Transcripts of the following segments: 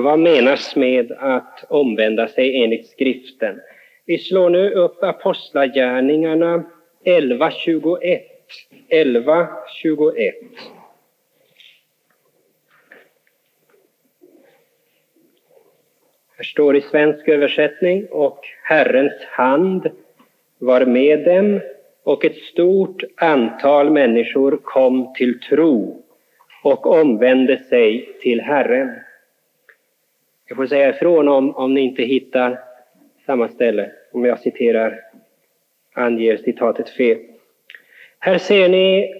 Vad menas med att omvända sig enligt skriften? Vi slår nu upp Apostlagärningarna 11.21. 11.21. Här står i svensk översättning och Herrens hand var med dem och ett stort antal människor kom till tro och omvände sig till Herren. Jag får säga ifrån om, om ni inte hittar samma ställe, om jag citerar, anger citatet fel. Här ser ni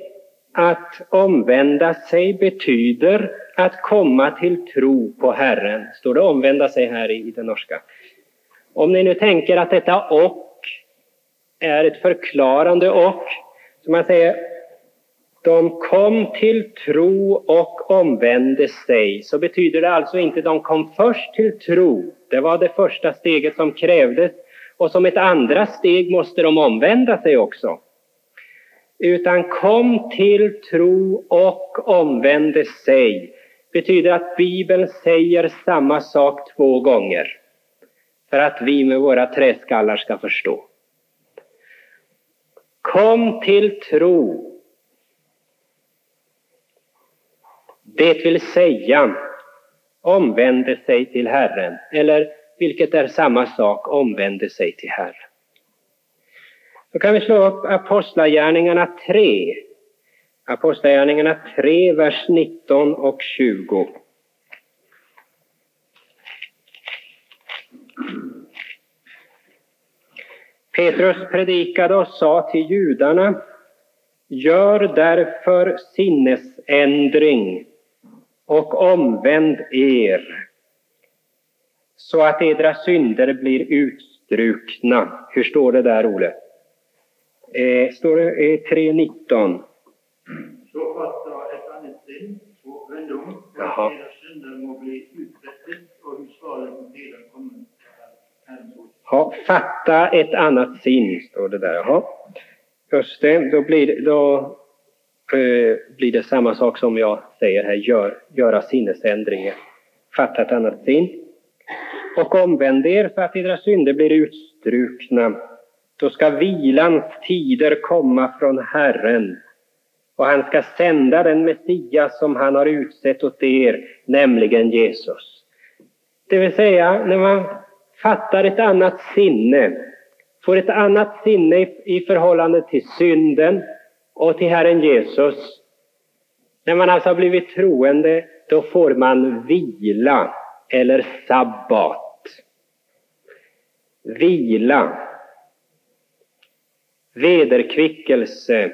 att omvända sig betyder att komma till tro på Herren. Står det omvända sig här i, i den norska? Om ni nu tänker att detta och är ett förklarande och, som man säger, de kom till tro och omvände sig, så betyder det alltså inte de kom först till tro. Det var det första steget som krävdes och som ett andra steg måste de omvända sig också. Utan kom till tro och omvände sig betyder att Bibeln säger samma sak två gånger för att vi med våra träskallar ska förstå. Kom till tro. Det vill säga omvände sig till Herren, eller vilket är samma sak, omvände sig till Herren. Då kan vi slå upp Apostlagärningarna 3. Apostlagärningarna 3, vers 19 och 20. Petrus predikade och sa till judarna Gör därför sinnesändring och omvänd er så att edra synder blir utstrukna. Hur står det där, Ole? Eh, står det eh, 3.19? Så fatta ett annat sinn och vänd om, så att era synder må bli utbättre och hur svaren på delar kommer Ja, fatta ett annat sin, står det där. Jaha. Just det, då blir, då, Eh, blir det samma sak som jag säger här, gör, göra sinnesändringar. Fatta ett annat sinn. Och omvänd er så att era synder blir utstrukna. Då ska vilans tider komma från Herren och han ska sända den Messias som han har utsett åt er, nämligen Jesus. Det vill säga, när man fattar ett annat sinne, får ett annat sinne i förhållande till synden och till Herren Jesus. När man alltså har blivit troende, då får man vila eller sabbat. Vila, vederkvickelse,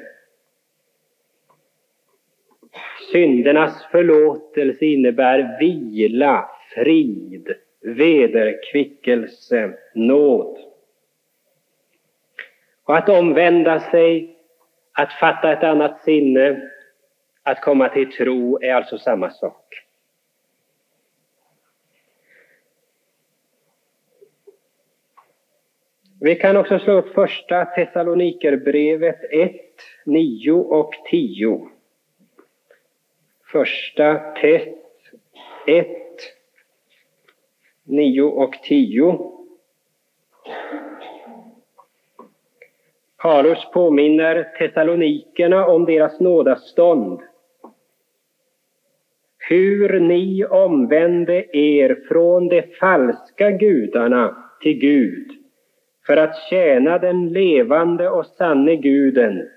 syndernas förlåtelse innebär vila, frid, vederkvickelse, nåd. Och att omvända sig, att fatta ett annat sinne, att komma till tro är alltså samma sak. Vi kan också slå upp första Thessalonikerbrevet 1, 9 och 10. Första Tess 1, 9 och 10. Paulus påminner Thessalonikerna om deras nådastånd. Hur ni omvände er från de falska gudarna till Gud för att tjäna den levande och sanne Guden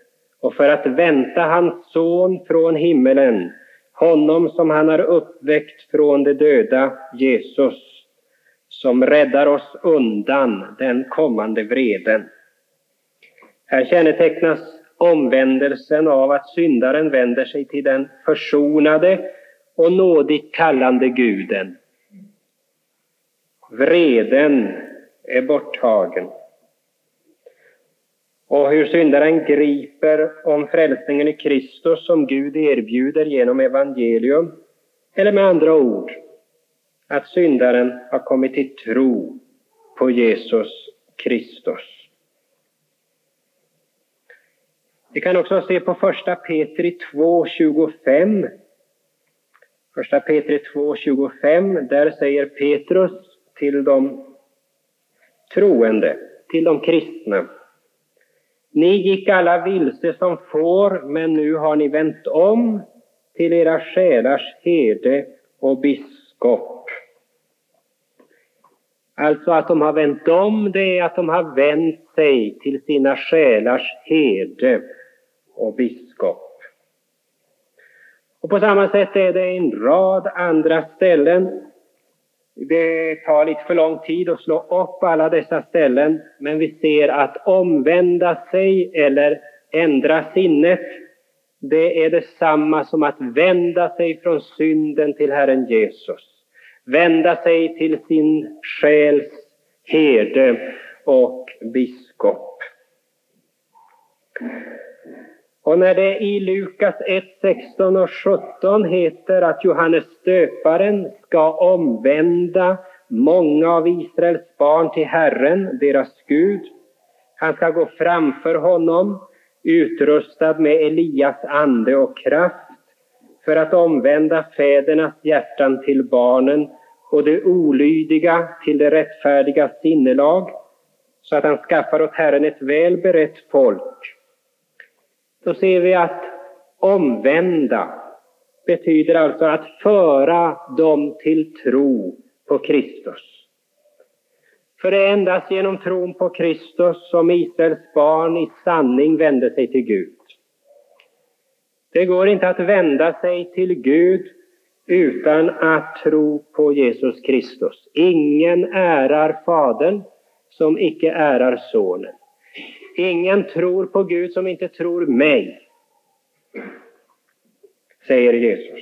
och för att vänta hans son från himmelen, honom som han har uppväckt från de döda, Jesus som räddar oss undan den kommande vreden. Här kännetecknas omvändelsen av att syndaren vänder sig till den försonade och nådigt kallande guden. Vreden är borttagen. Och hur syndaren griper om frälsningen i Kristus som Gud erbjuder genom evangelium, eller med andra ord, att syndaren har kommit till tro på Jesus Kristus. Vi kan också se på första Petri 2.25. Första Petri 2.25, där säger Petrus till de troende, till de kristna. Ni gick alla vilse som får, men nu har ni vänt om till era själars herde och biskop. Alltså att de har vänt om, det är att de har vänt sig till sina själars herde och biskop. Och på samma sätt är det en rad andra ställen. Det tar lite för lång tid att slå upp alla dessa ställen, men vi ser att omvända sig eller ändra sinnet, det är detsamma som att vända sig från synden till Herren Jesus. Vända sig till sin själs herde och biskop. Och när det i Lukas 1, 16 och 17 heter att Johannes döparen ska omvända många av Israels barn till Herren, deras Gud. Han ska gå framför honom utrustad med Elias ande och kraft för att omvända fädernas hjärtan till barnen och det olydiga till det rättfärdiga sinnelag så att han skaffar åt Herren ett väl berett folk så ser vi att omvända betyder alltså att föra dem till tro på Kristus. För det är endast genom tron på Kristus som Israels barn i sanning vände sig till Gud. Det går inte att vända sig till Gud utan att tro på Jesus Kristus. Ingen ärar Fadern som icke ärar Sonen. Ingen tror på Gud som inte tror mig, säger Jesus.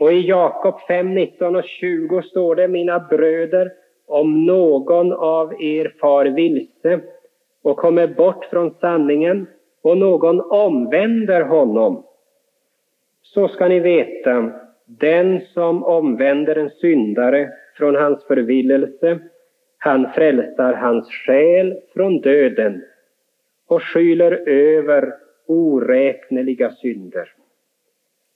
Och i Jakob 5, 19 och 20 står det, mina bröder, om någon av er far vilse och kommer bort från sanningen och någon omvänder honom, så ska ni veta, den som omvänder en syndare från hans förvillelse han frälsar hans själ från döden och skyler över oräkneliga synder.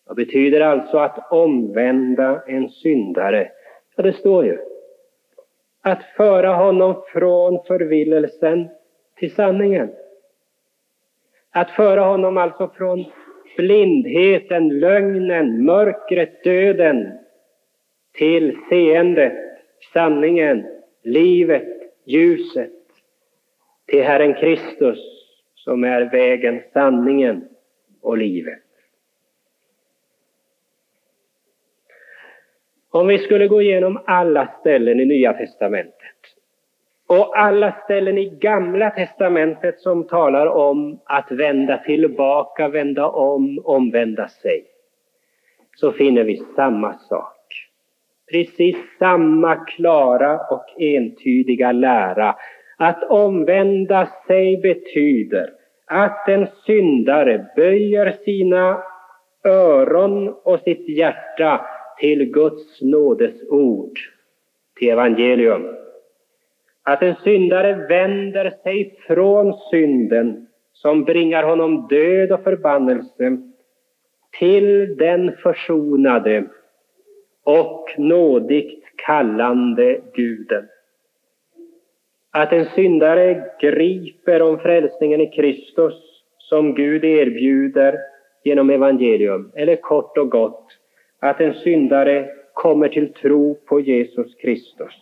Vad betyder alltså att omvända en syndare? Ja, det står ju. Att föra honom från förvillelsen till sanningen. Att föra honom alltså från blindheten, lögnen, mörkret, döden till seendet, sanningen, livet, ljuset till Herren Kristus som är vägen, sanningen och livet. Om vi skulle gå igenom alla ställen i Nya testamentet och alla ställen i Gamla testamentet som talar om att vända tillbaka, vända om, omvända sig, så finner vi samma sak precis samma klara och entydiga lära. Att omvända sig betyder att en syndare böjer sina öron och sitt hjärta till Guds nådes ord, till evangelium. Att en syndare vänder sig från synden som bringar honom död och förbannelse till den försonade och nådigt kallande Guden. Att en syndare griper om frälsningen i Kristus som Gud erbjuder genom evangelium, eller kort och gott, att en syndare kommer till tro på Jesus Kristus.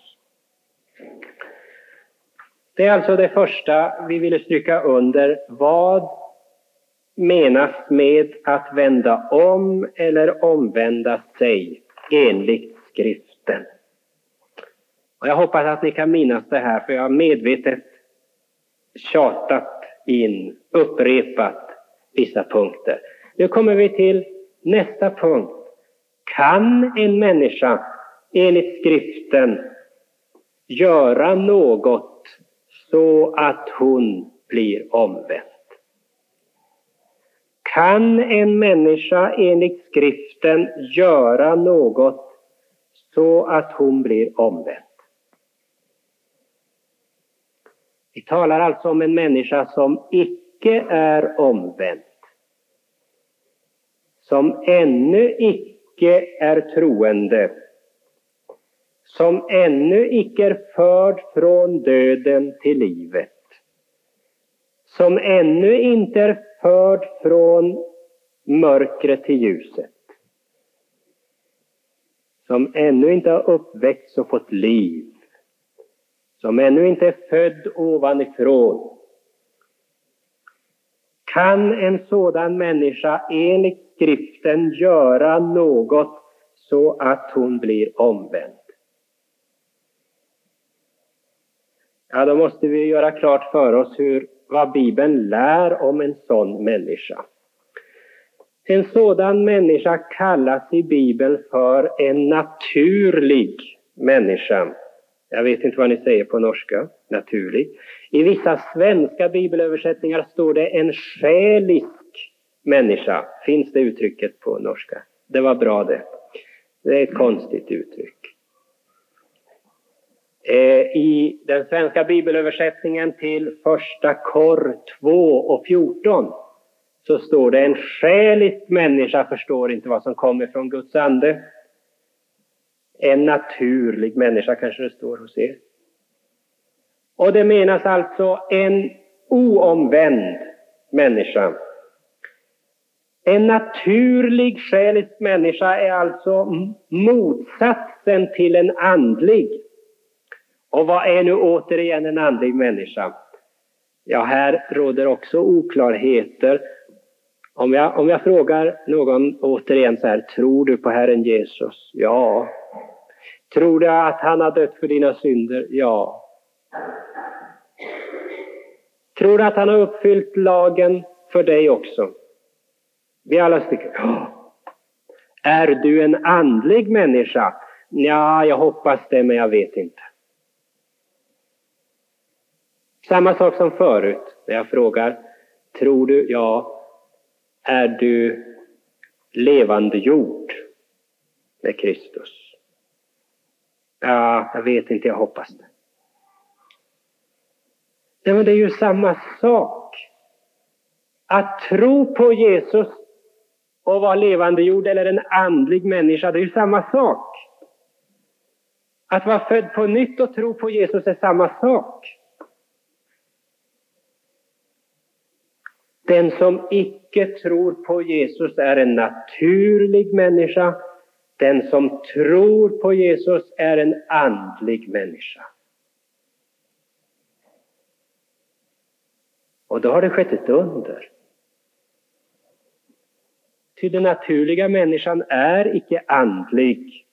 Det är alltså det första vi ville stryka under. Vad menas med att vända om eller omvända sig? Enligt skriften. Och jag hoppas att ni kan minnas det här, för jag har medvetet tjatat in, upprepat vissa punkter. Nu kommer vi till nästa punkt. Kan en människa enligt skriften göra något så att hon blir omvänd? Kan en människa enligt skriften göra något så att hon blir omvänd? Vi talar alltså om en människa som icke är omvänd. som ännu icke är troende, som ännu icke är förd från döden till livet, som ännu inte är förd från mörkret till ljuset, som ännu inte har uppväckts och fått liv, som ännu inte är född ovanifrån, kan en sådan människa enligt skriften göra något så att hon blir omvänd? Ja, då måste vi göra klart för oss hur, vad Bibeln lär om en sån människa. En sådan människa kallas i Bibeln för en naturlig människa. Jag vet inte vad ni säger på norska, naturlig. I vissa svenska bibelöversättningar står det en själisk människa. Finns det uttrycket på norska? Det var bra det. Det är ett konstigt uttryck. Eh, I den svenska bibelöversättningen till första Kor 2 och 14 så står det en själisk människa förstår inte vad som kommer från Guds ande. En naturlig människa kanske det står hos er. Och det menas alltså en oomvänd människa. En naturlig själisk människa är alltså motsatsen till en andlig. Och vad är nu återigen en andlig människa? Ja, här råder också oklarheter. Om jag, om jag frågar någon återigen så här, tror du på Herren Jesus? Ja. Tror du att han har dött för dina synder? Ja. Tror du att han har uppfyllt lagen för dig också? Vi alla sticker. Är du en andlig människa? Ja, jag hoppas det, men jag vet inte. Samma sak som förut när jag frågar, tror du, ja, är du levande jord med Kristus? Ja, jag vet inte, jag hoppas det. Nej, men det är ju samma sak. Att tro på Jesus och vara levande jord eller en andlig människa, det är ju samma sak. Att vara född på nytt och tro på Jesus är samma sak. Den som icke tror på Jesus är en naturlig människa. Den som tror på Jesus är en andlig människa. Och då har det skett ett under. Ty den naturliga människan är icke andlig,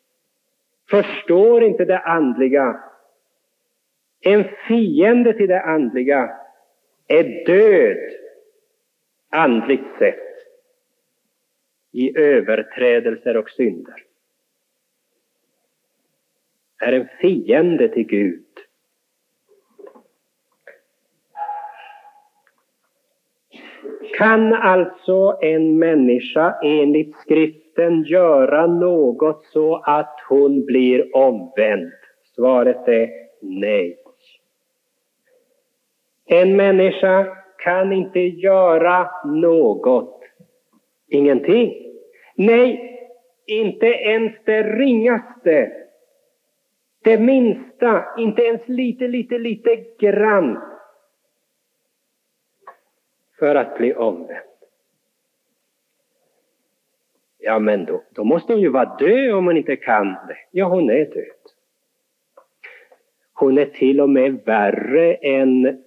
förstår inte det andliga. En fiende till det andliga är död andligt sett i överträdelser och synder. Är en fiende till Gud. Kan alltså en människa enligt skriften göra något så att hon blir omvänd? Svaret är nej. En människa kan inte göra något. Ingenting. Nej, inte ens det ringaste. Det minsta, inte ens lite, lite, lite grann. För att bli omvänd. Ja, men då, då måste hon ju vara död om hon inte kan det. Ja, hon är död. Hon är till och med värre än,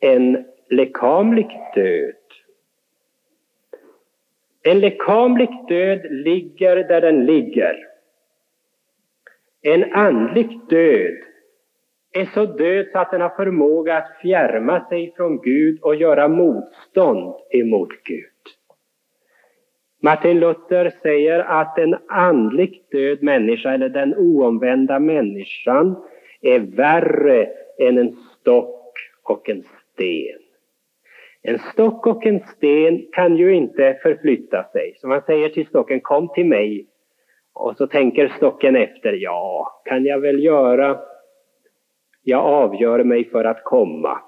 än lekamlig död. En lekamlig död ligger där den ligger. En andlig död är så död så att den har förmåga att fjärma sig från Gud och göra motstånd emot Gud. Martin Luther säger att en andligt död människa, eller den oomvända människan, är värre än en stock och en sten. En stock och en sten kan ju inte förflytta sig. Så man säger till stocken, kom till mig. Och så tänker stocken efter, ja, kan jag väl göra. Jag avgör mig för att komma.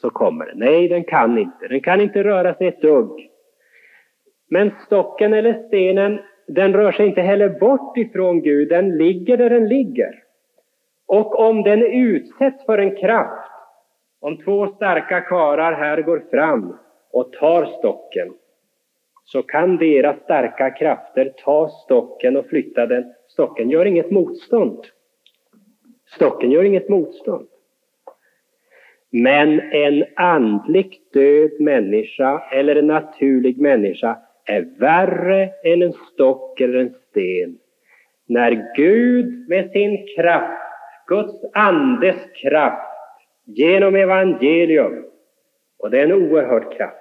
Så kommer den. Nej, den kan inte. Den kan inte röra sig ett dugg. Men stocken eller stenen, den rör sig inte heller bort ifrån Gud, den ligger där den ligger. Och om den utsätts för en kraft, om två starka karar här går fram och tar stocken, så kan deras starka krafter ta stocken och flytta den. Stocken gör inget motstånd. Stocken gör inget motstånd. Men en andligt död människa eller en naturlig människa är värre än en stock eller en sten. När Gud med sin kraft, Guds andes kraft, genom evangelium, och det är en oerhörd kraft,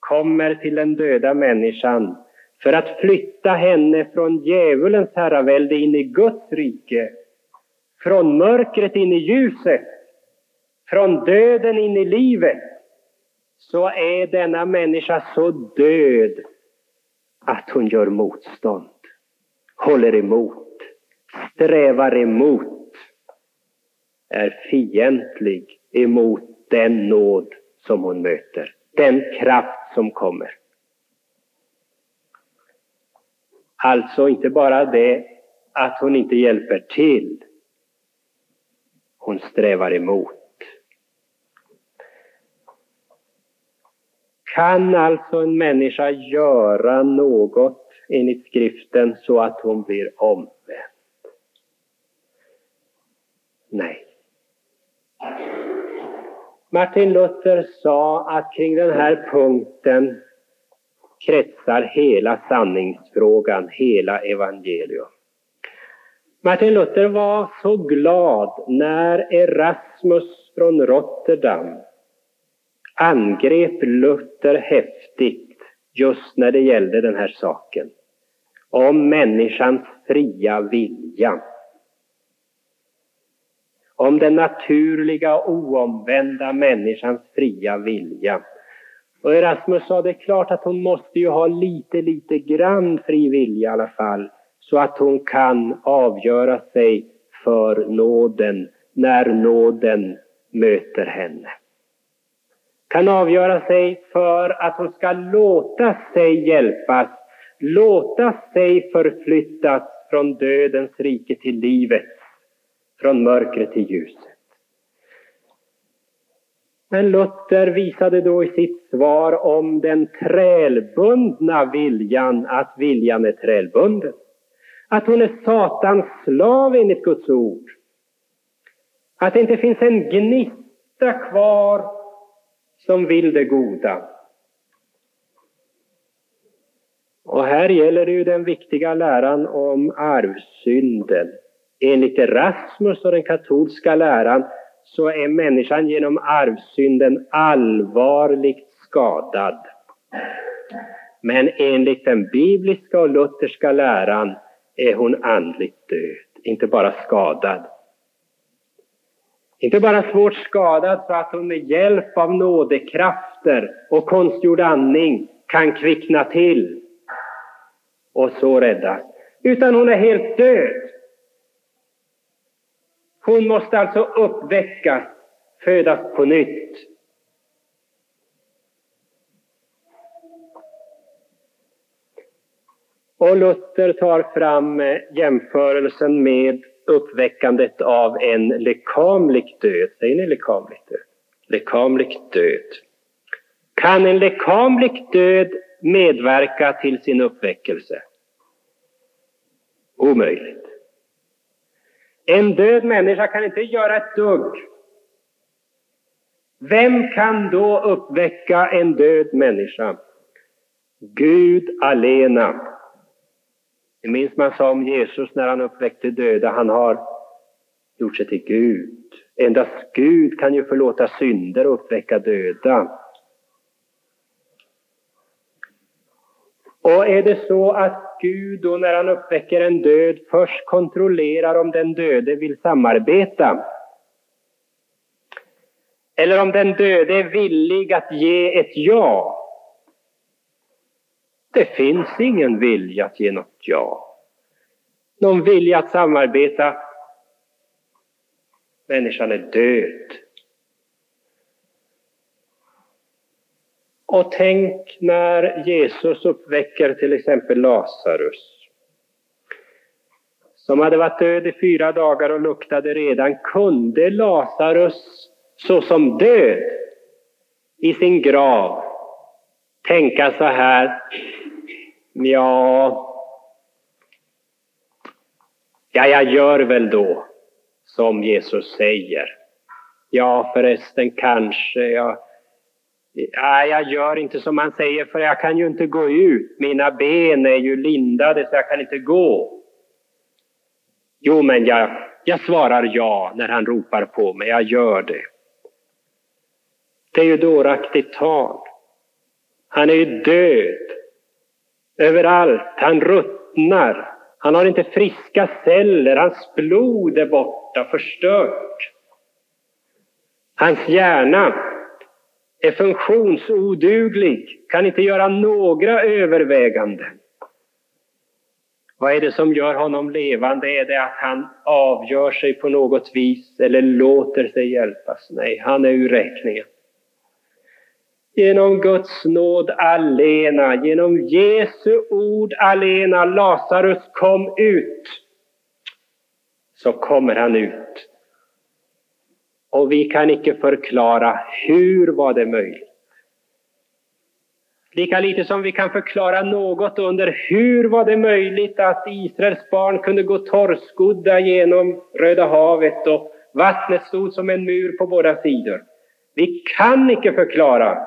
kommer till den döda människan för att flytta henne från djävulens herravälde in i Guds rike, från mörkret in i ljuset, från döden in i livet, så är denna människa så död att hon gör motstånd, håller emot, strävar emot, är fientlig emot den nåd som hon möter, den kraft som kommer. Alltså inte bara det att hon inte hjälper till, hon strävar emot. Kan alltså en människa göra något enligt skriften så att hon blir omvänd? Nej. Martin Luther sa att kring den här punkten kretsar hela sanningsfrågan, hela evangelium. Martin Luther var så glad när Erasmus från Rotterdam angrep Luther häftigt just när det gällde den här saken. Om människans fria vilja. Om den naturliga oomvända människans fria vilja. Och Erasmus sa det är klart att hon måste ju ha lite, lite grann fri vilja i alla fall så att hon kan avgöra sig för nåden när nåden möter henne kan avgöra sig för att hon ska låta sig hjälpas, låta sig förflyttas från dödens rike till livet, från mörkret till ljuset. Men Luther visade då i sitt svar om den trälbundna viljan att viljan är trälbunden. Att hon är Satans slav enligt Guds ord. Att det inte finns en gnista kvar som vill det goda. Och här gäller det ju den viktiga läran om arvsynden. Enligt Erasmus och den katolska läran så är människan genom arvsynden allvarligt skadad. Men enligt den bibliska och lutherska läran är hon andligt död, inte bara skadad. Inte bara svårt skadad så att hon med hjälp av nådekrafter och konstgjord andning kan kvickna till och så räddas. Utan hon är helt död. Hon måste alltså uppväckas, födas på nytt. Och Luther tar fram eh, jämförelsen med uppväckandet av en lekamlig död. Säger ni lekamlig död? Lekamlig död. Kan en lekamlig död medverka till sin uppväckelse? Omöjligt. En död människa kan inte göra ett dugg. Vem kan då uppväcka en död människa? Gud alena. Det minns man sa om Jesus när han uppväckte döda. Han har gjort sig till Gud. Endast Gud kan ju förlåta synder och uppväcka döda. Och är det så att Gud då när han uppväcker en död först kontrollerar om den döde vill samarbeta eller om den döde är villig att ge ett ja det finns ingen vilja att ge något ja. Någon vilja att samarbeta. Människan är död. Och tänk när Jesus uppväcker till exempel Lazarus som hade varit död i fyra dagar och luktade redan, kunde Lazarus såsom död i sin grav tänka så här, ja, ja, jag gör väl då som Jesus säger. Ja, förresten kanske jag Nej, jag gör inte som han säger för jag kan ju inte gå ut. Mina ben är ju lindade så jag kan inte gå. Jo, men jag, jag svarar ja när han ropar på mig. Jag gör det. Det är ju dåraktigt tal. Han är ju död. Överallt. Han ruttnar. Han har inte friska celler. Hans blod är borta, förstört. Hans hjärna är funktionsoduglig, kan inte göra några överväganden. Vad är det som gör honom levande? Är det att han avgör sig på något vis eller låter sig hjälpas? Nej, han är ur räkningen. Genom Guds nåd alena, genom Jesu ord alena, Lazarus kom ut. Så kommer han ut. Och vi kan icke förklara hur var det möjligt. Lika lite som vi kan förklara något under hur var det möjligt att Israels barn kunde gå torrskodda genom Röda havet och vattnet stod som en mur på båda sidor. Vi kan icke förklara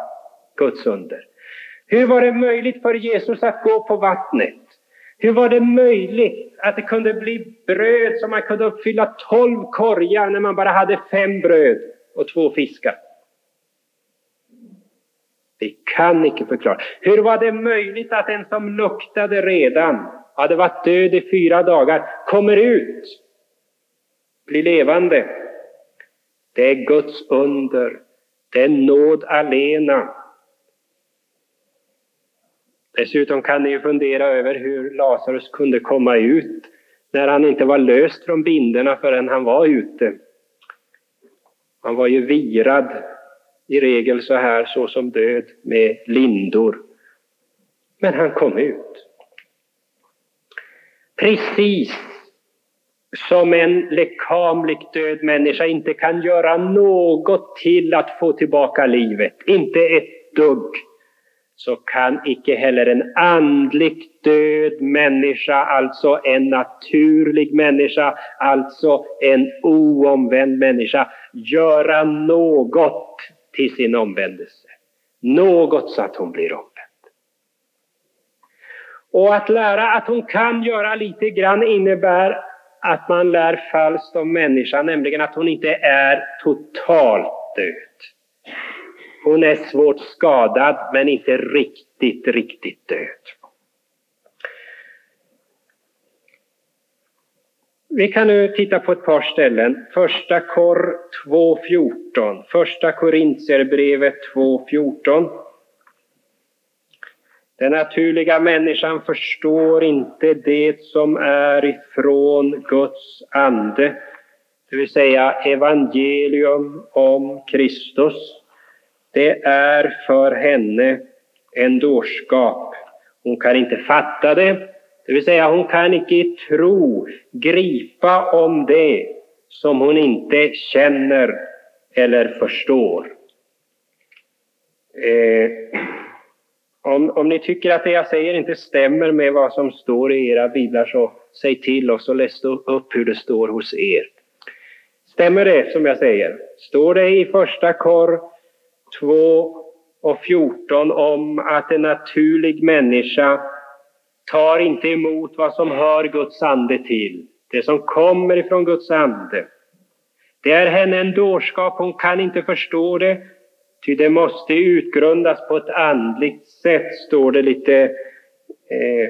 Guds under. Hur var det möjligt för Jesus att gå på vattnet? Hur var det möjligt att det kunde bli bröd som man kunde uppfylla tolv korgar när man bara hade fem bröd och två fiskar? Vi kan icke förklara. Hur var det möjligt att en som luktade redan, hade varit död i fyra dagar, kommer ut, blir levande? Det är Guds under. Det är nåd alena. Dessutom kan ni ju fundera över hur Lazarus kunde komma ut när han inte var löst från binderna förrän han var ute. Han var ju virad i regel så här så som död med lindor. Men han kom ut. Precis som en lekamligt död människa inte kan göra något till att få tillbaka livet, inte ett dugg, så kan icke heller en andligt död människa, alltså en naturlig människa, alltså en oomvänd människa, göra något till sin omvändelse. Något så att hon blir omvänd. Och att lära att hon kan göra lite grann innebär att man lär falskt om människan, nämligen att hon inte är totalt död. Hon är svårt skadad men inte riktigt, riktigt död. Vi kan nu titta på ett par ställen. Första Kor 2.14. Första Korintierbrevet 2.14. Den naturliga människan förstår inte det som är ifrån Guds ande, det vill säga evangelium om Kristus. Det är för henne en dårskap. Hon kan inte fatta det, det vill säga hon kan icke i tro gripa om det som hon inte känner eller förstår. Eh, om, om ni tycker att det jag säger inte stämmer med vad som står i era biblar så säg till och och läs upp hur det står hos er. Stämmer det som jag säger? Står det i första kor 2 och 14 om att en naturlig människa tar inte emot vad som hör Guds ande till, det som kommer ifrån Guds ande. Det är henne en dårskap, hon kan inte förstå det, ty det måste utgrundas på ett andligt sätt, står det lite eh,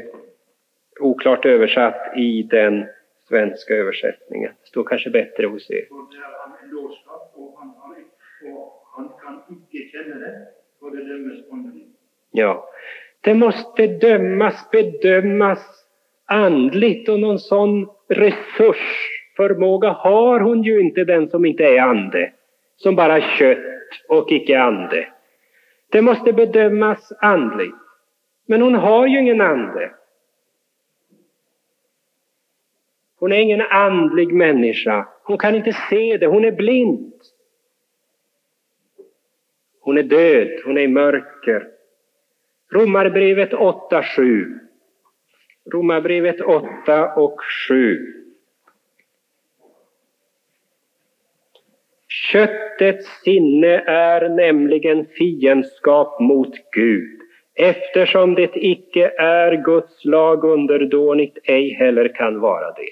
oklart översatt i den svenska översättningen. Det står kanske bättre hos er. Icke känner det, och det dömes Ja, det måste dömas, bedömas andligt och någon sån resursförmåga har hon ju inte den som inte är ande, som bara kött och icke ande. Det måste bedömas andligt. Men hon har ju ingen ande. Hon är ingen andlig människa. Hon kan inte se det. Hon är blind. Hon är död. Hon är i mörker. Romarbrevet 8, 7. Romarbrevet 8 och 7. Köttets sinne är nämligen fiendskap mot Gud, eftersom det icke är Guds lag underdånigt, ej heller kan vara det.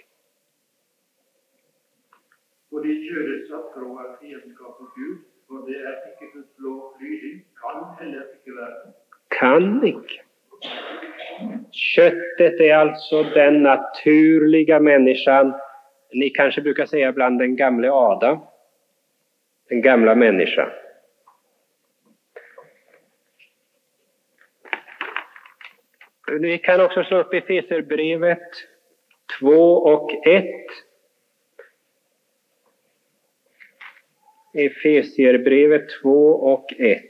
Och det kjødes av tro att fiendskap mot Gud, det er ikke Guds kan heller ikke være. Kan icke. Köttet är alltså den naturliga människan. Ni kanske brukar säga ibland den gamle Adam. Den gamla människan. Vi kan också slå upp Efeserbrevet 2 och 1. Efesierbrevet 2 och 1.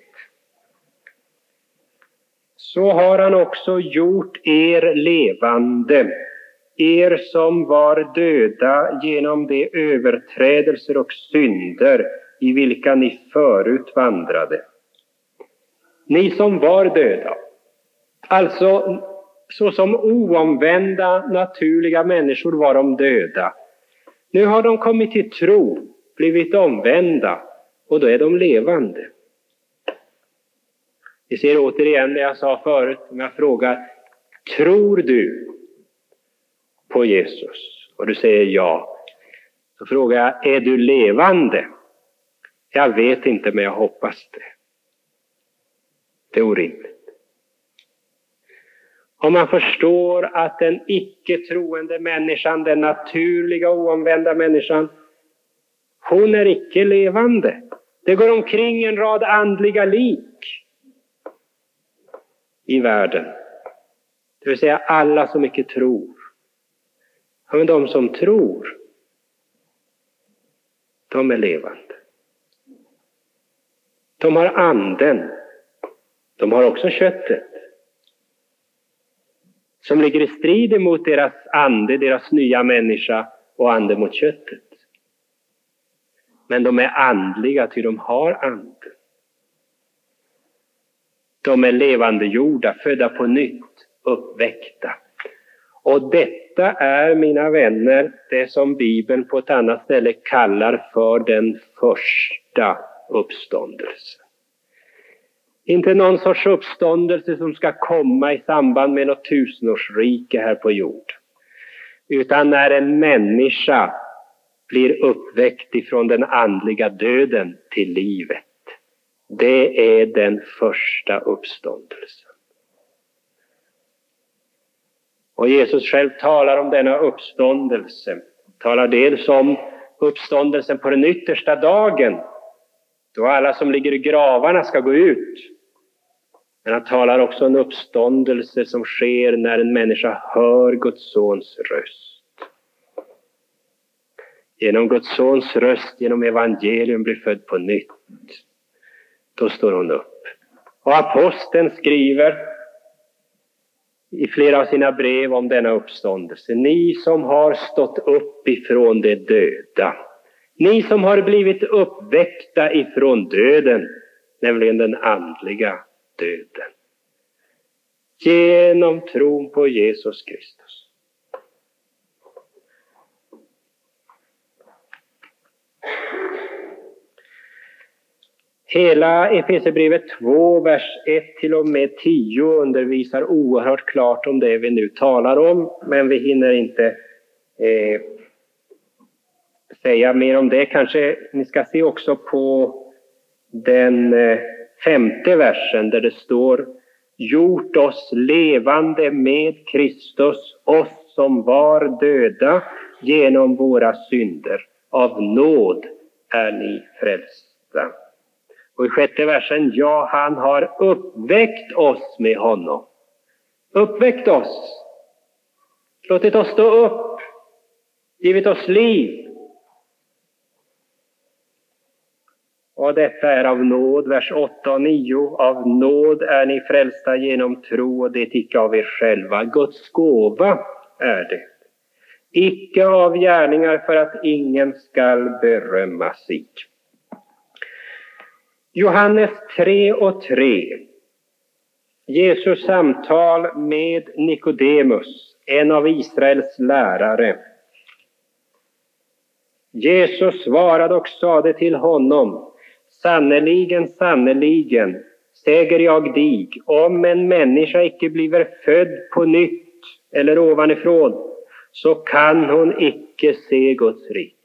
Så har han också gjort er levande, er som var döda genom de överträdelser och synder i vilka ni förut vandrade. Ni som var döda, alltså såsom oomvända naturliga människor var de döda. Nu har de kommit till tro, blivit omvända och då är de levande. Vi ser återigen det jag sa förut, om jag frågar Tror du på Jesus? Och du säger ja. Så frågar jag, är du levande? Jag vet inte, men jag hoppas det. Det är orimligt. Om man förstår att den icke troende människan, den naturliga oomvända människan, hon är icke levande. Det går omkring en rad andliga lik i världen. Det vill säga alla som icke tror. Men de som tror, de är levande. De har anden. De har också köttet. Som ligger i strid mot deras ande, deras nya människa och ande mot köttet. Men de är andliga, ty de har anden. De är levande jorda, födda på nytt, uppväckta. Och detta är, mina vänner, det som Bibeln på ett annat ställe kallar för den första uppståndelsen. Inte någon sorts uppståndelse som ska komma i samband med något tusenårsrike här på jord. Utan när en människa blir uppväckt ifrån den andliga döden till livet. Det är den första uppståndelsen. Och Jesus själv talar om denna uppståndelse. Talar dels om uppståndelsen på den yttersta dagen då alla som ligger i gravarna ska gå ut. Men han talar också om uppståndelse som sker när en människa hör Guds sons röst. Genom Guds sons röst, genom evangelium blir född på nytt. Då står hon upp. Och aposteln skriver i flera av sina brev om denna uppståndelse. Ni som har stått upp ifrån de döda ni som har blivit uppväckta ifrån döden, nämligen den andliga döden. Genom tron på Jesus Kristus. Hela Efesierbrevet 2, vers 1 till och med 10 undervisar oerhört klart om det vi nu talar om, men vi hinner inte eh, säga mer om det. Kanske ni ska se också på den eh, femte versen där det står gjort oss levande med Kristus, oss som var döda genom våra synder. Av nåd är ni frälsta. Och i sjätte versen, ja, han har uppväckt oss med honom. Uppväckt oss. Låtit oss stå upp. Givit oss liv. Och detta är av nåd, vers 8 och 9. Av nåd är ni frälsta genom tro och det icke av er själva. Guds gåva är det. Icke av gärningar för att ingen skall berömma sig. Johannes 3 och 3. Jesus samtal med Nikodemus, en av Israels lärare. Jesus svarade och sade till honom Sannerligen, sannerligen, säger jag dig, om en människa icke bliver född på nytt eller ovanifrån, så kan hon icke se Guds rike.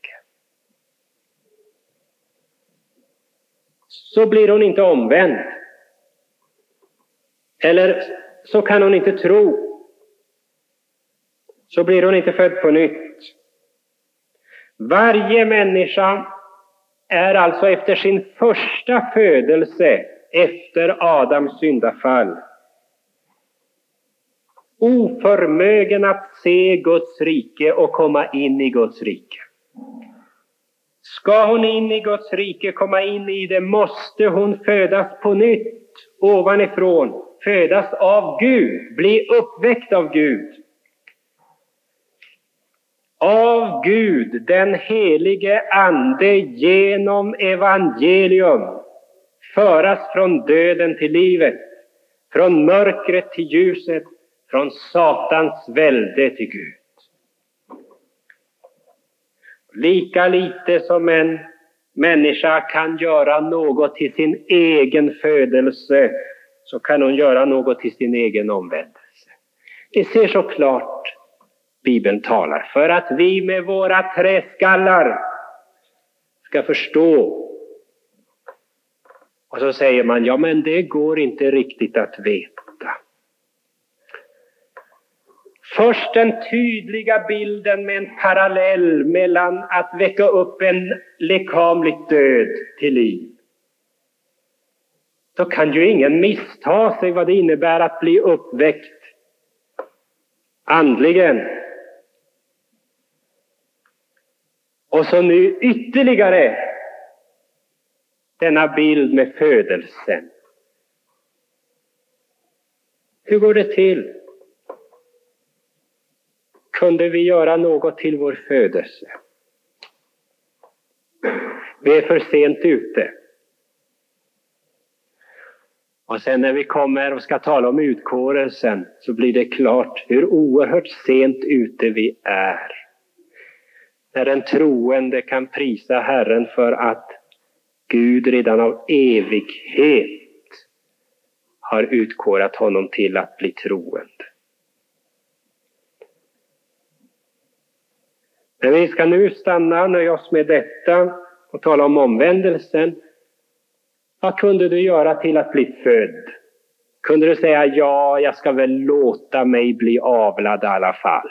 Så blir hon inte omvänd. Eller så kan hon inte tro. Så blir hon inte född på nytt. Varje människa är alltså efter sin första födelse efter Adams syndafall oförmögen att se Guds rike och komma in i Guds rike. Ska hon in i Guds rike, komma in i det, måste hon födas på nytt ovanifrån, födas av Gud, bli uppväckt av Gud. Av Gud, den helige Ande, genom evangelium föras från döden till livet, från mörkret till ljuset, från Satans välde till Gud. Lika lite som en människa kan göra något till sin egen födelse, så kan hon göra något till sin egen omvändelse. Det ser så klart Bibeln talar. För att vi med våra träskallar ska förstå. Och så säger man, ja men det går inte riktigt att veta. Först den tydliga bilden med en parallell mellan att väcka upp en lekamligt död till liv. Då kan ju ingen missta sig vad det innebär att bli uppväckt andligen Och så nu ytterligare denna bild med födelsen. Hur går det till? Kunde vi göra något till vår födelse? Vi är för sent ute. Och sen när vi kommer och ska tala om utkårelsen så blir det klart hur oerhört sent ute vi är när den troende kan prisa Herren för att Gud redan av evighet har utkårat honom till att bli troende. Men vi ska nu stanna och nöja oss med detta och tala om omvändelsen. Vad kunde du göra till att bli född? Kunde du säga ja, jag ska väl låta mig bli avlad i alla fall?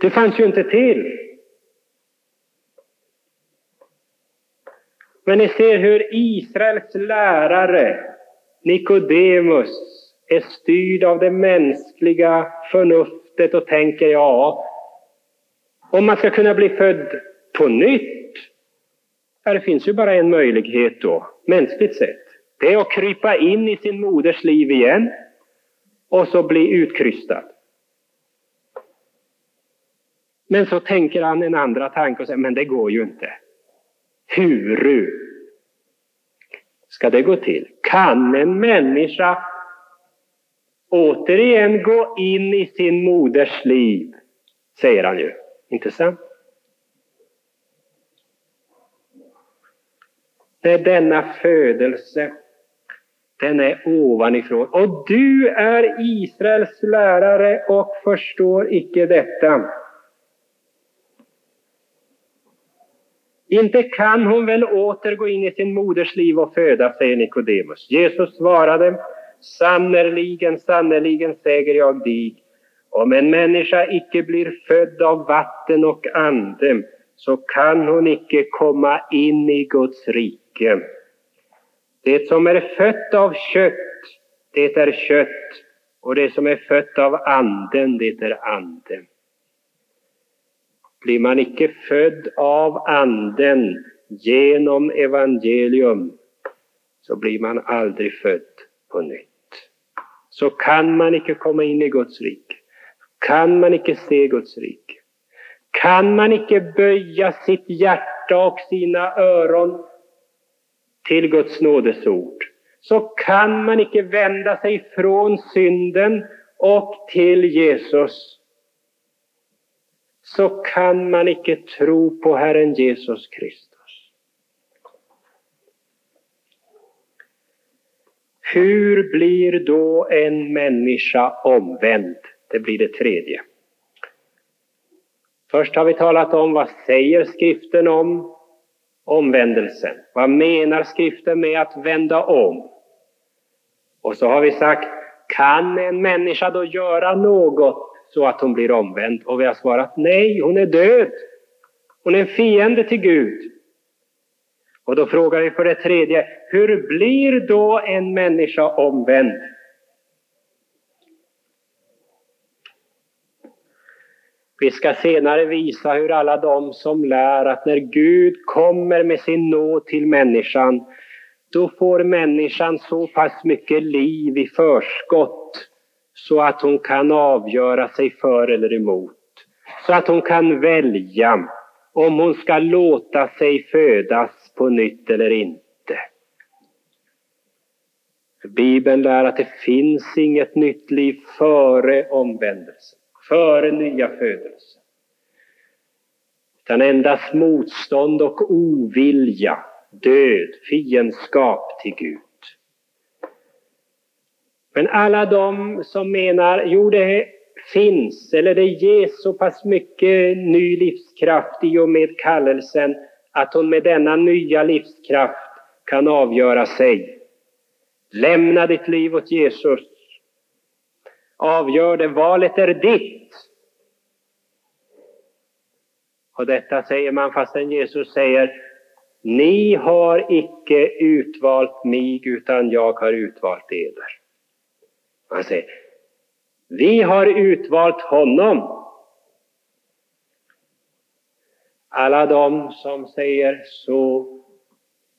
Det fanns ju inte till. Men ni ser hur Israels lärare Nikodemus är styrd av det mänskliga förnuftet och tänker ja, om man ska kunna bli född på nytt, ja, det finns ju bara en möjlighet då, mänskligt sett. Det är att krypa in i sin moders liv igen och så bli utkrystad. Men så tänker han en andra tanke och säger, men det går ju inte. Huru ska det gå till? Kan en människa återigen gå in i sin moders liv? Säger han ju, inte sant? Nej, denna födelse, den är ovanifrån. Och du är Israels lärare och förstår icke detta. Inte kan hon väl åter gå in i sin moders liv och föda, säger Nikodemus. Jesus svarade, sannerligen, sannerligen säger jag dig, om en människa icke blir född av vatten och ande, så kan hon icke komma in i Guds rike. Det som är fött av kött, det är kött, och det som är fött av anden, det är anden. Blir man icke född av anden genom evangelium så blir man aldrig född på nytt. Så kan man icke komma in i Guds rike. Kan man icke se Guds rike. Kan man icke böja sitt hjärta och sina öron till Guds nådesord så kan man icke vända sig från synden och till Jesus. Så kan man icke tro på Herren Jesus Kristus. Hur blir då en människa omvänd? Det blir det tredje. Först har vi talat om vad säger skriften om omvändelsen. Vad menar skriften med att vända om? Och så har vi sagt, kan en människa då göra något så att hon blir omvänd? Och vi har svarat nej, hon är död. Hon är en fiende till Gud. Och då frågar vi för det tredje, hur blir då en människa omvänd? Vi ska senare visa hur alla de som lär att när Gud kommer med sin nåd till människan, då får människan så pass mycket liv i förskott så att hon kan avgöra sig för eller emot. Så att hon kan välja om hon ska låta sig födas på nytt eller inte. Bibeln lär att det finns inget nytt liv före omvändelsen, före nya födelsen. Utan endast motstånd och ovilja, död, fiendskap till Gud. Men alla de som menar, jo det finns, eller det ges så pass mycket ny livskraft i och med kallelsen att hon med denna nya livskraft kan avgöra sig. Lämna ditt liv åt Jesus. Avgör det, valet är ditt. Och detta säger man fastän Jesus säger Ni har icke utvalt mig utan jag har utvalt eder. Han säger vi har utvalt honom Alla de som säger så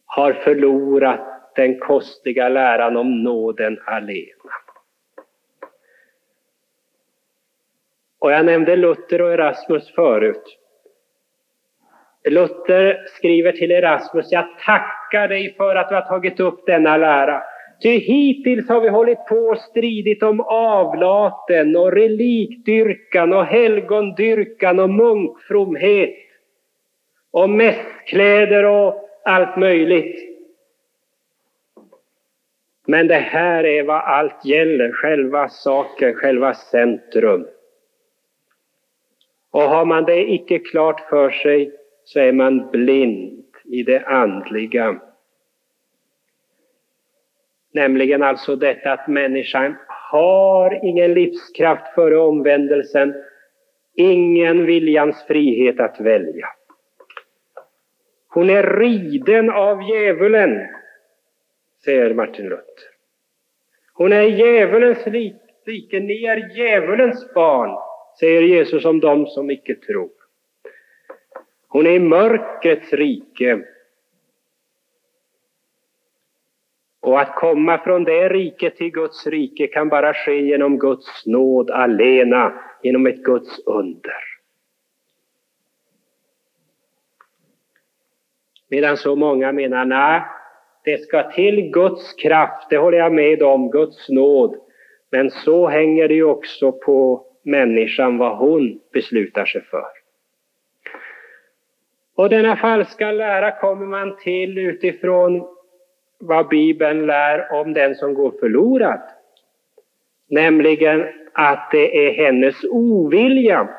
har förlorat den kostiga läran om nåden alena. Och jag nämnde Luther och Erasmus förut. Luther skriver till Erasmus, jag tackar dig för att du har tagit upp denna lära. Ty hittills har vi hållit på och stridit om avlaten och relikdyrkan och helgondyrkan och munkfromhet och mässkläder och allt möjligt. Men det här är vad allt gäller, själva saken, själva centrum. Och har man det icke klart för sig så är man blind i det andliga. Nämligen alltså detta att människan har ingen livskraft före omvändelsen, ingen viljans frihet att välja. Hon är riden av djävulen, säger Martin Luther. Hon är djävulens rike, ni är djävulens barn, säger Jesus om dem som icke tror. Hon är i mörkrets rike. Och att komma från det riket till Guds rike kan bara ske genom Guds nåd alena, genom ett Guds under. Medan så många menar, nej, det ska till Guds kraft, det håller jag med om, Guds nåd. Men så hänger det ju också på människan vad hon beslutar sig för. Och denna falska lära kommer man till utifrån vad Bibeln lär om den som går förlorad. Nämligen att det är hennes ovilja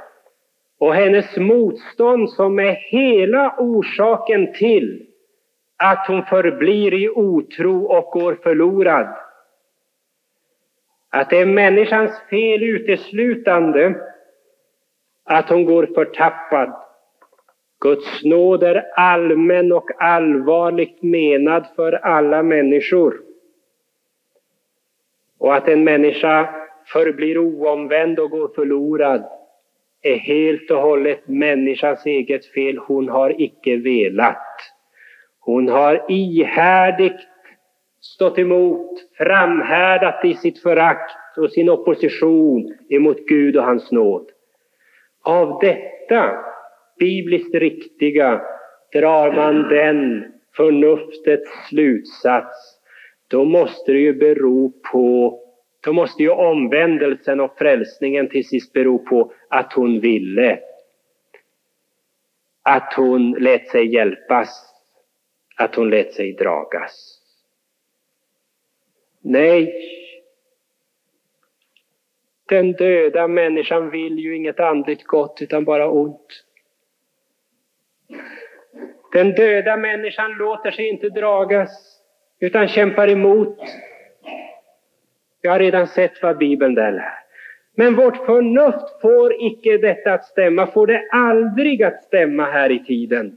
och hennes motstånd som är hela orsaken till att hon förblir i otro och går förlorad. Att det är människans fel uteslutande att hon går förtappad. Guds nåd är allmän och allvarligt menad för alla människor. Och att en människa förblir oomvänd och går förlorad är helt och hållet människans eget fel. Hon har icke velat. Hon har ihärdigt stått emot, framhärdat i sitt förakt och sin opposition emot Gud och hans nåd. Av detta bibliskt riktiga drar man den förnuftets slutsats. Då måste det ju bero på, då måste ju omvändelsen och frälsningen till sist bero på att hon ville. Att hon lät sig hjälpas, att hon lät sig dragas. Nej, den döda människan vill ju inget andligt gott utan bara ont. Den döda människan låter sig inte dragas utan kämpar emot. Jag har redan sett vad Bibeln där lär. Men vårt förnuft får icke detta att stämma, får det aldrig att stämma här i tiden.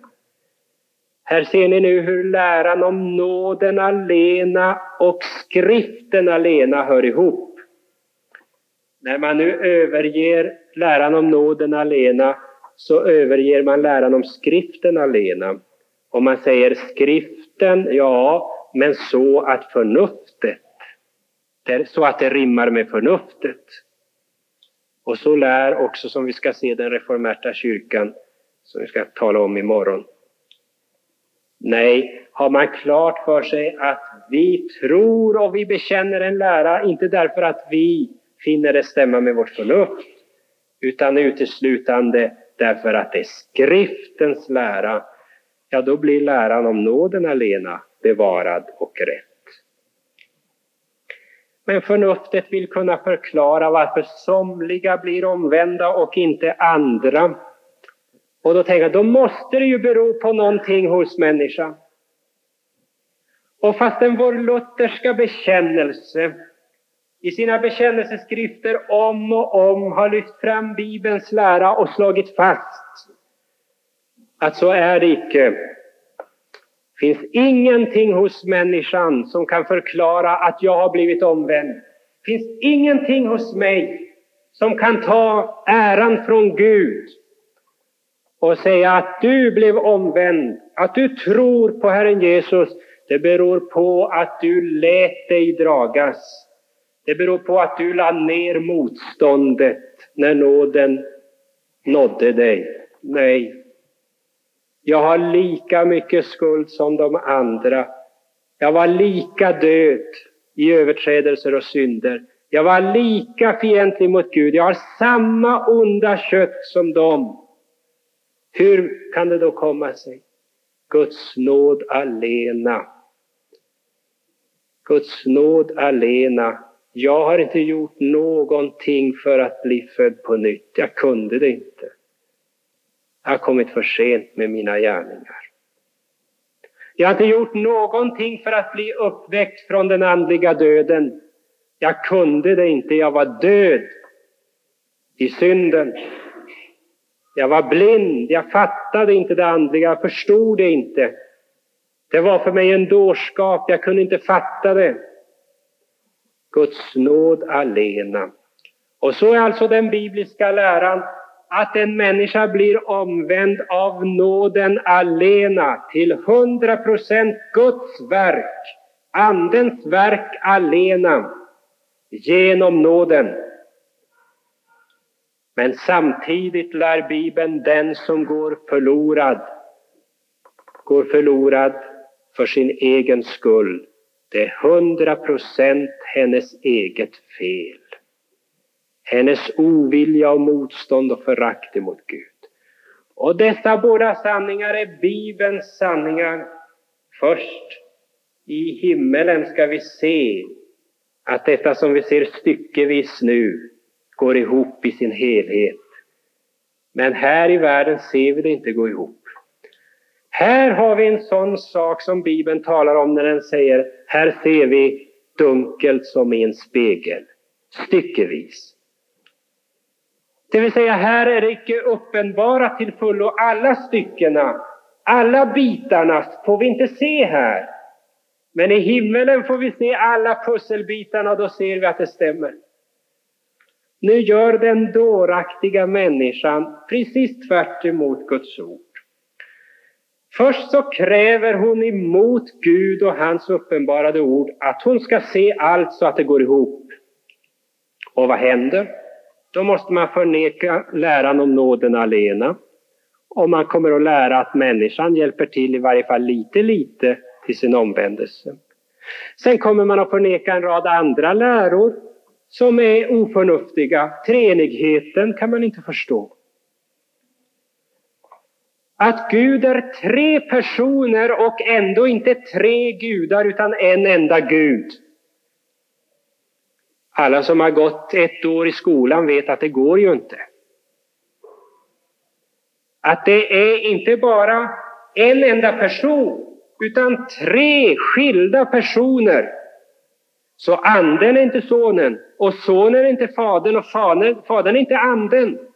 Här ser ni nu hur läran om nåden alena och skriften alena hör ihop. När man nu överger läran om nåden alena så överger man läran om skriften alena. Och man säger skriften, ja, men så att förnuftet, så att det rimmar med förnuftet. Och så lär också, som vi ska se, den reformerta kyrkan, som vi ska tala om imorgon. Nej, har man klart för sig att vi tror och vi bekänner en lära, inte därför att vi finner det stämma med vårt förnuft, utan uteslutande därför att det är skriftens lära, ja då blir läran om nåden alena bevarad och rätt. Men förnuftet vill kunna förklara varför somliga blir omvända och inte andra. Och då tänker jag, då måste det ju bero på någonting hos människan. Och fastän vår lutherska bekännelse i sina bekännelseskrifter om och om har lyft fram Bibelns lära och slagit fast att så är det icke. Det finns ingenting hos människan som kan förklara att jag har blivit omvänd. Det finns ingenting hos mig som kan ta äran från Gud och säga att du blev omvänd, att du tror på Herren Jesus. Det beror på att du lät dig dragas det beror på att du la ner motståndet när nåden nådde dig. Nej, jag har lika mycket skuld som de andra. Jag var lika död i överträdelser och synder. Jag var lika fientlig mot Gud. Jag har samma onda kött som dem. Hur kan det då komma sig? Guds nåd alena. Guds nåd alena jag har inte gjort någonting för att bli född på nytt. Jag kunde det inte. Jag har kommit för sent med mina gärningar. Jag har inte gjort någonting för att bli uppväckt från den andliga döden. Jag kunde det inte. Jag var död i synden. Jag var blind. Jag fattade inte det andliga. Jag förstod det inte. Det var för mig en dårskap. Jag kunde inte fatta det. Guds nåd alena. Och så är alltså den bibliska läran att en människa blir omvänd av nåden alena till hundra procent Guds verk, Andens verk alena, genom nåden. Men samtidigt lär Bibeln den som går förlorad, går förlorad för sin egen skull det är hundra procent hennes eget fel. Hennes ovilja och motstånd och förakt emot Gud. Och dessa båda sanningar är Bibelns sanningar. Först i himmelen ska vi se att detta som vi ser styckevis nu går ihop i sin helhet. Men här i världen ser vi det inte gå ihop. Här har vi en sån sak som Bibeln talar om när den säger här ser vi dunkelt som i en spegel, styckevis. Det vill säga, här är det icke uppenbara till fullo alla styckena, alla bitarna får vi inte se här. Men i himmelen får vi se alla pusselbitarna och då ser vi att det stämmer. Nu gör den dåraktiga människan precis tvärt emot Guds ord. Först så kräver hon emot Gud och hans uppenbarade ord att hon ska se allt så att det går ihop. Och vad händer? Då måste man förneka läran om nåden alena. Och man kommer att lära att människan hjälper till i varje fall lite, lite till sin omvändelse. Sen kommer man att förneka en rad andra läror som är oförnuftiga. Treenigheten kan man inte förstå. Att Gud är tre personer och ändå inte tre gudar utan en enda Gud. Alla som har gått ett år i skolan vet att det går ju inte. Att det är inte bara en enda person utan tre skilda personer. Så anden är inte sonen och sonen är inte fadern och fadern, fadern är inte anden.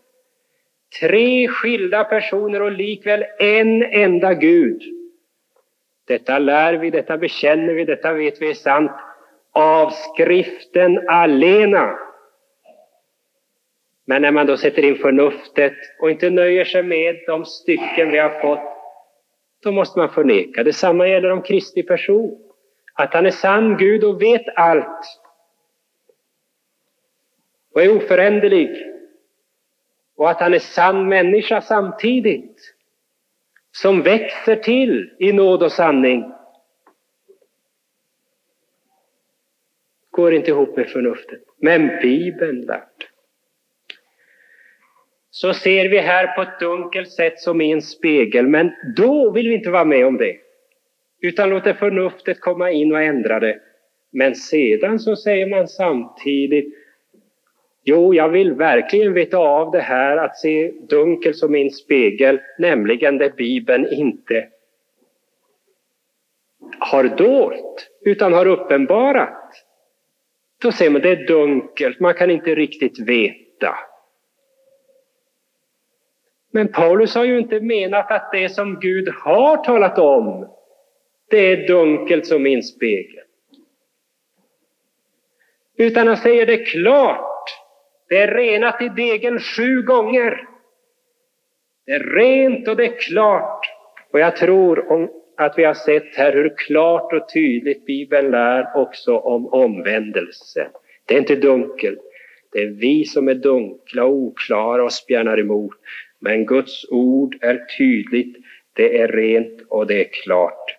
Tre skilda personer och likväl en enda Gud. Detta lär vi, detta bekänner vi, detta vet vi är sant av skriften alena. Men när man då sätter in förnuftet och inte nöjer sig med de stycken vi har fått, då måste man förneka. Detsamma gäller om Kristi person. Att han är sann Gud och vet allt. Och är oföränderlig och att han är sann människa samtidigt, som växer till i nåd och sanning. Går inte ihop med förnuftet. Men Bibeln, värt. Så ser vi här på ett dunkelt sätt som i en spegel, men då vill vi inte vara med om det. Utan låter förnuftet komma in och ändra det. Men sedan så säger man samtidigt Jo, jag vill verkligen veta av det här att se dunkel som min spegel, nämligen det Bibeln inte har dolt, utan har uppenbarat. Då ser man det är dunkelt, man kan inte riktigt veta. Men Paulus har ju inte menat att det som Gud har talat om, det är dunkelt som min spegel. Utan han säger det klart det är renat i degen sju gånger. Det är rent och det är klart. Och jag tror om att vi har sett här hur klart och tydligt Bibeln lär också om omvändelse. Det är inte dunkelt. Det är vi som är dunkla och oklara och spjärnar emot. Men Guds ord är tydligt, det är rent och det är klart.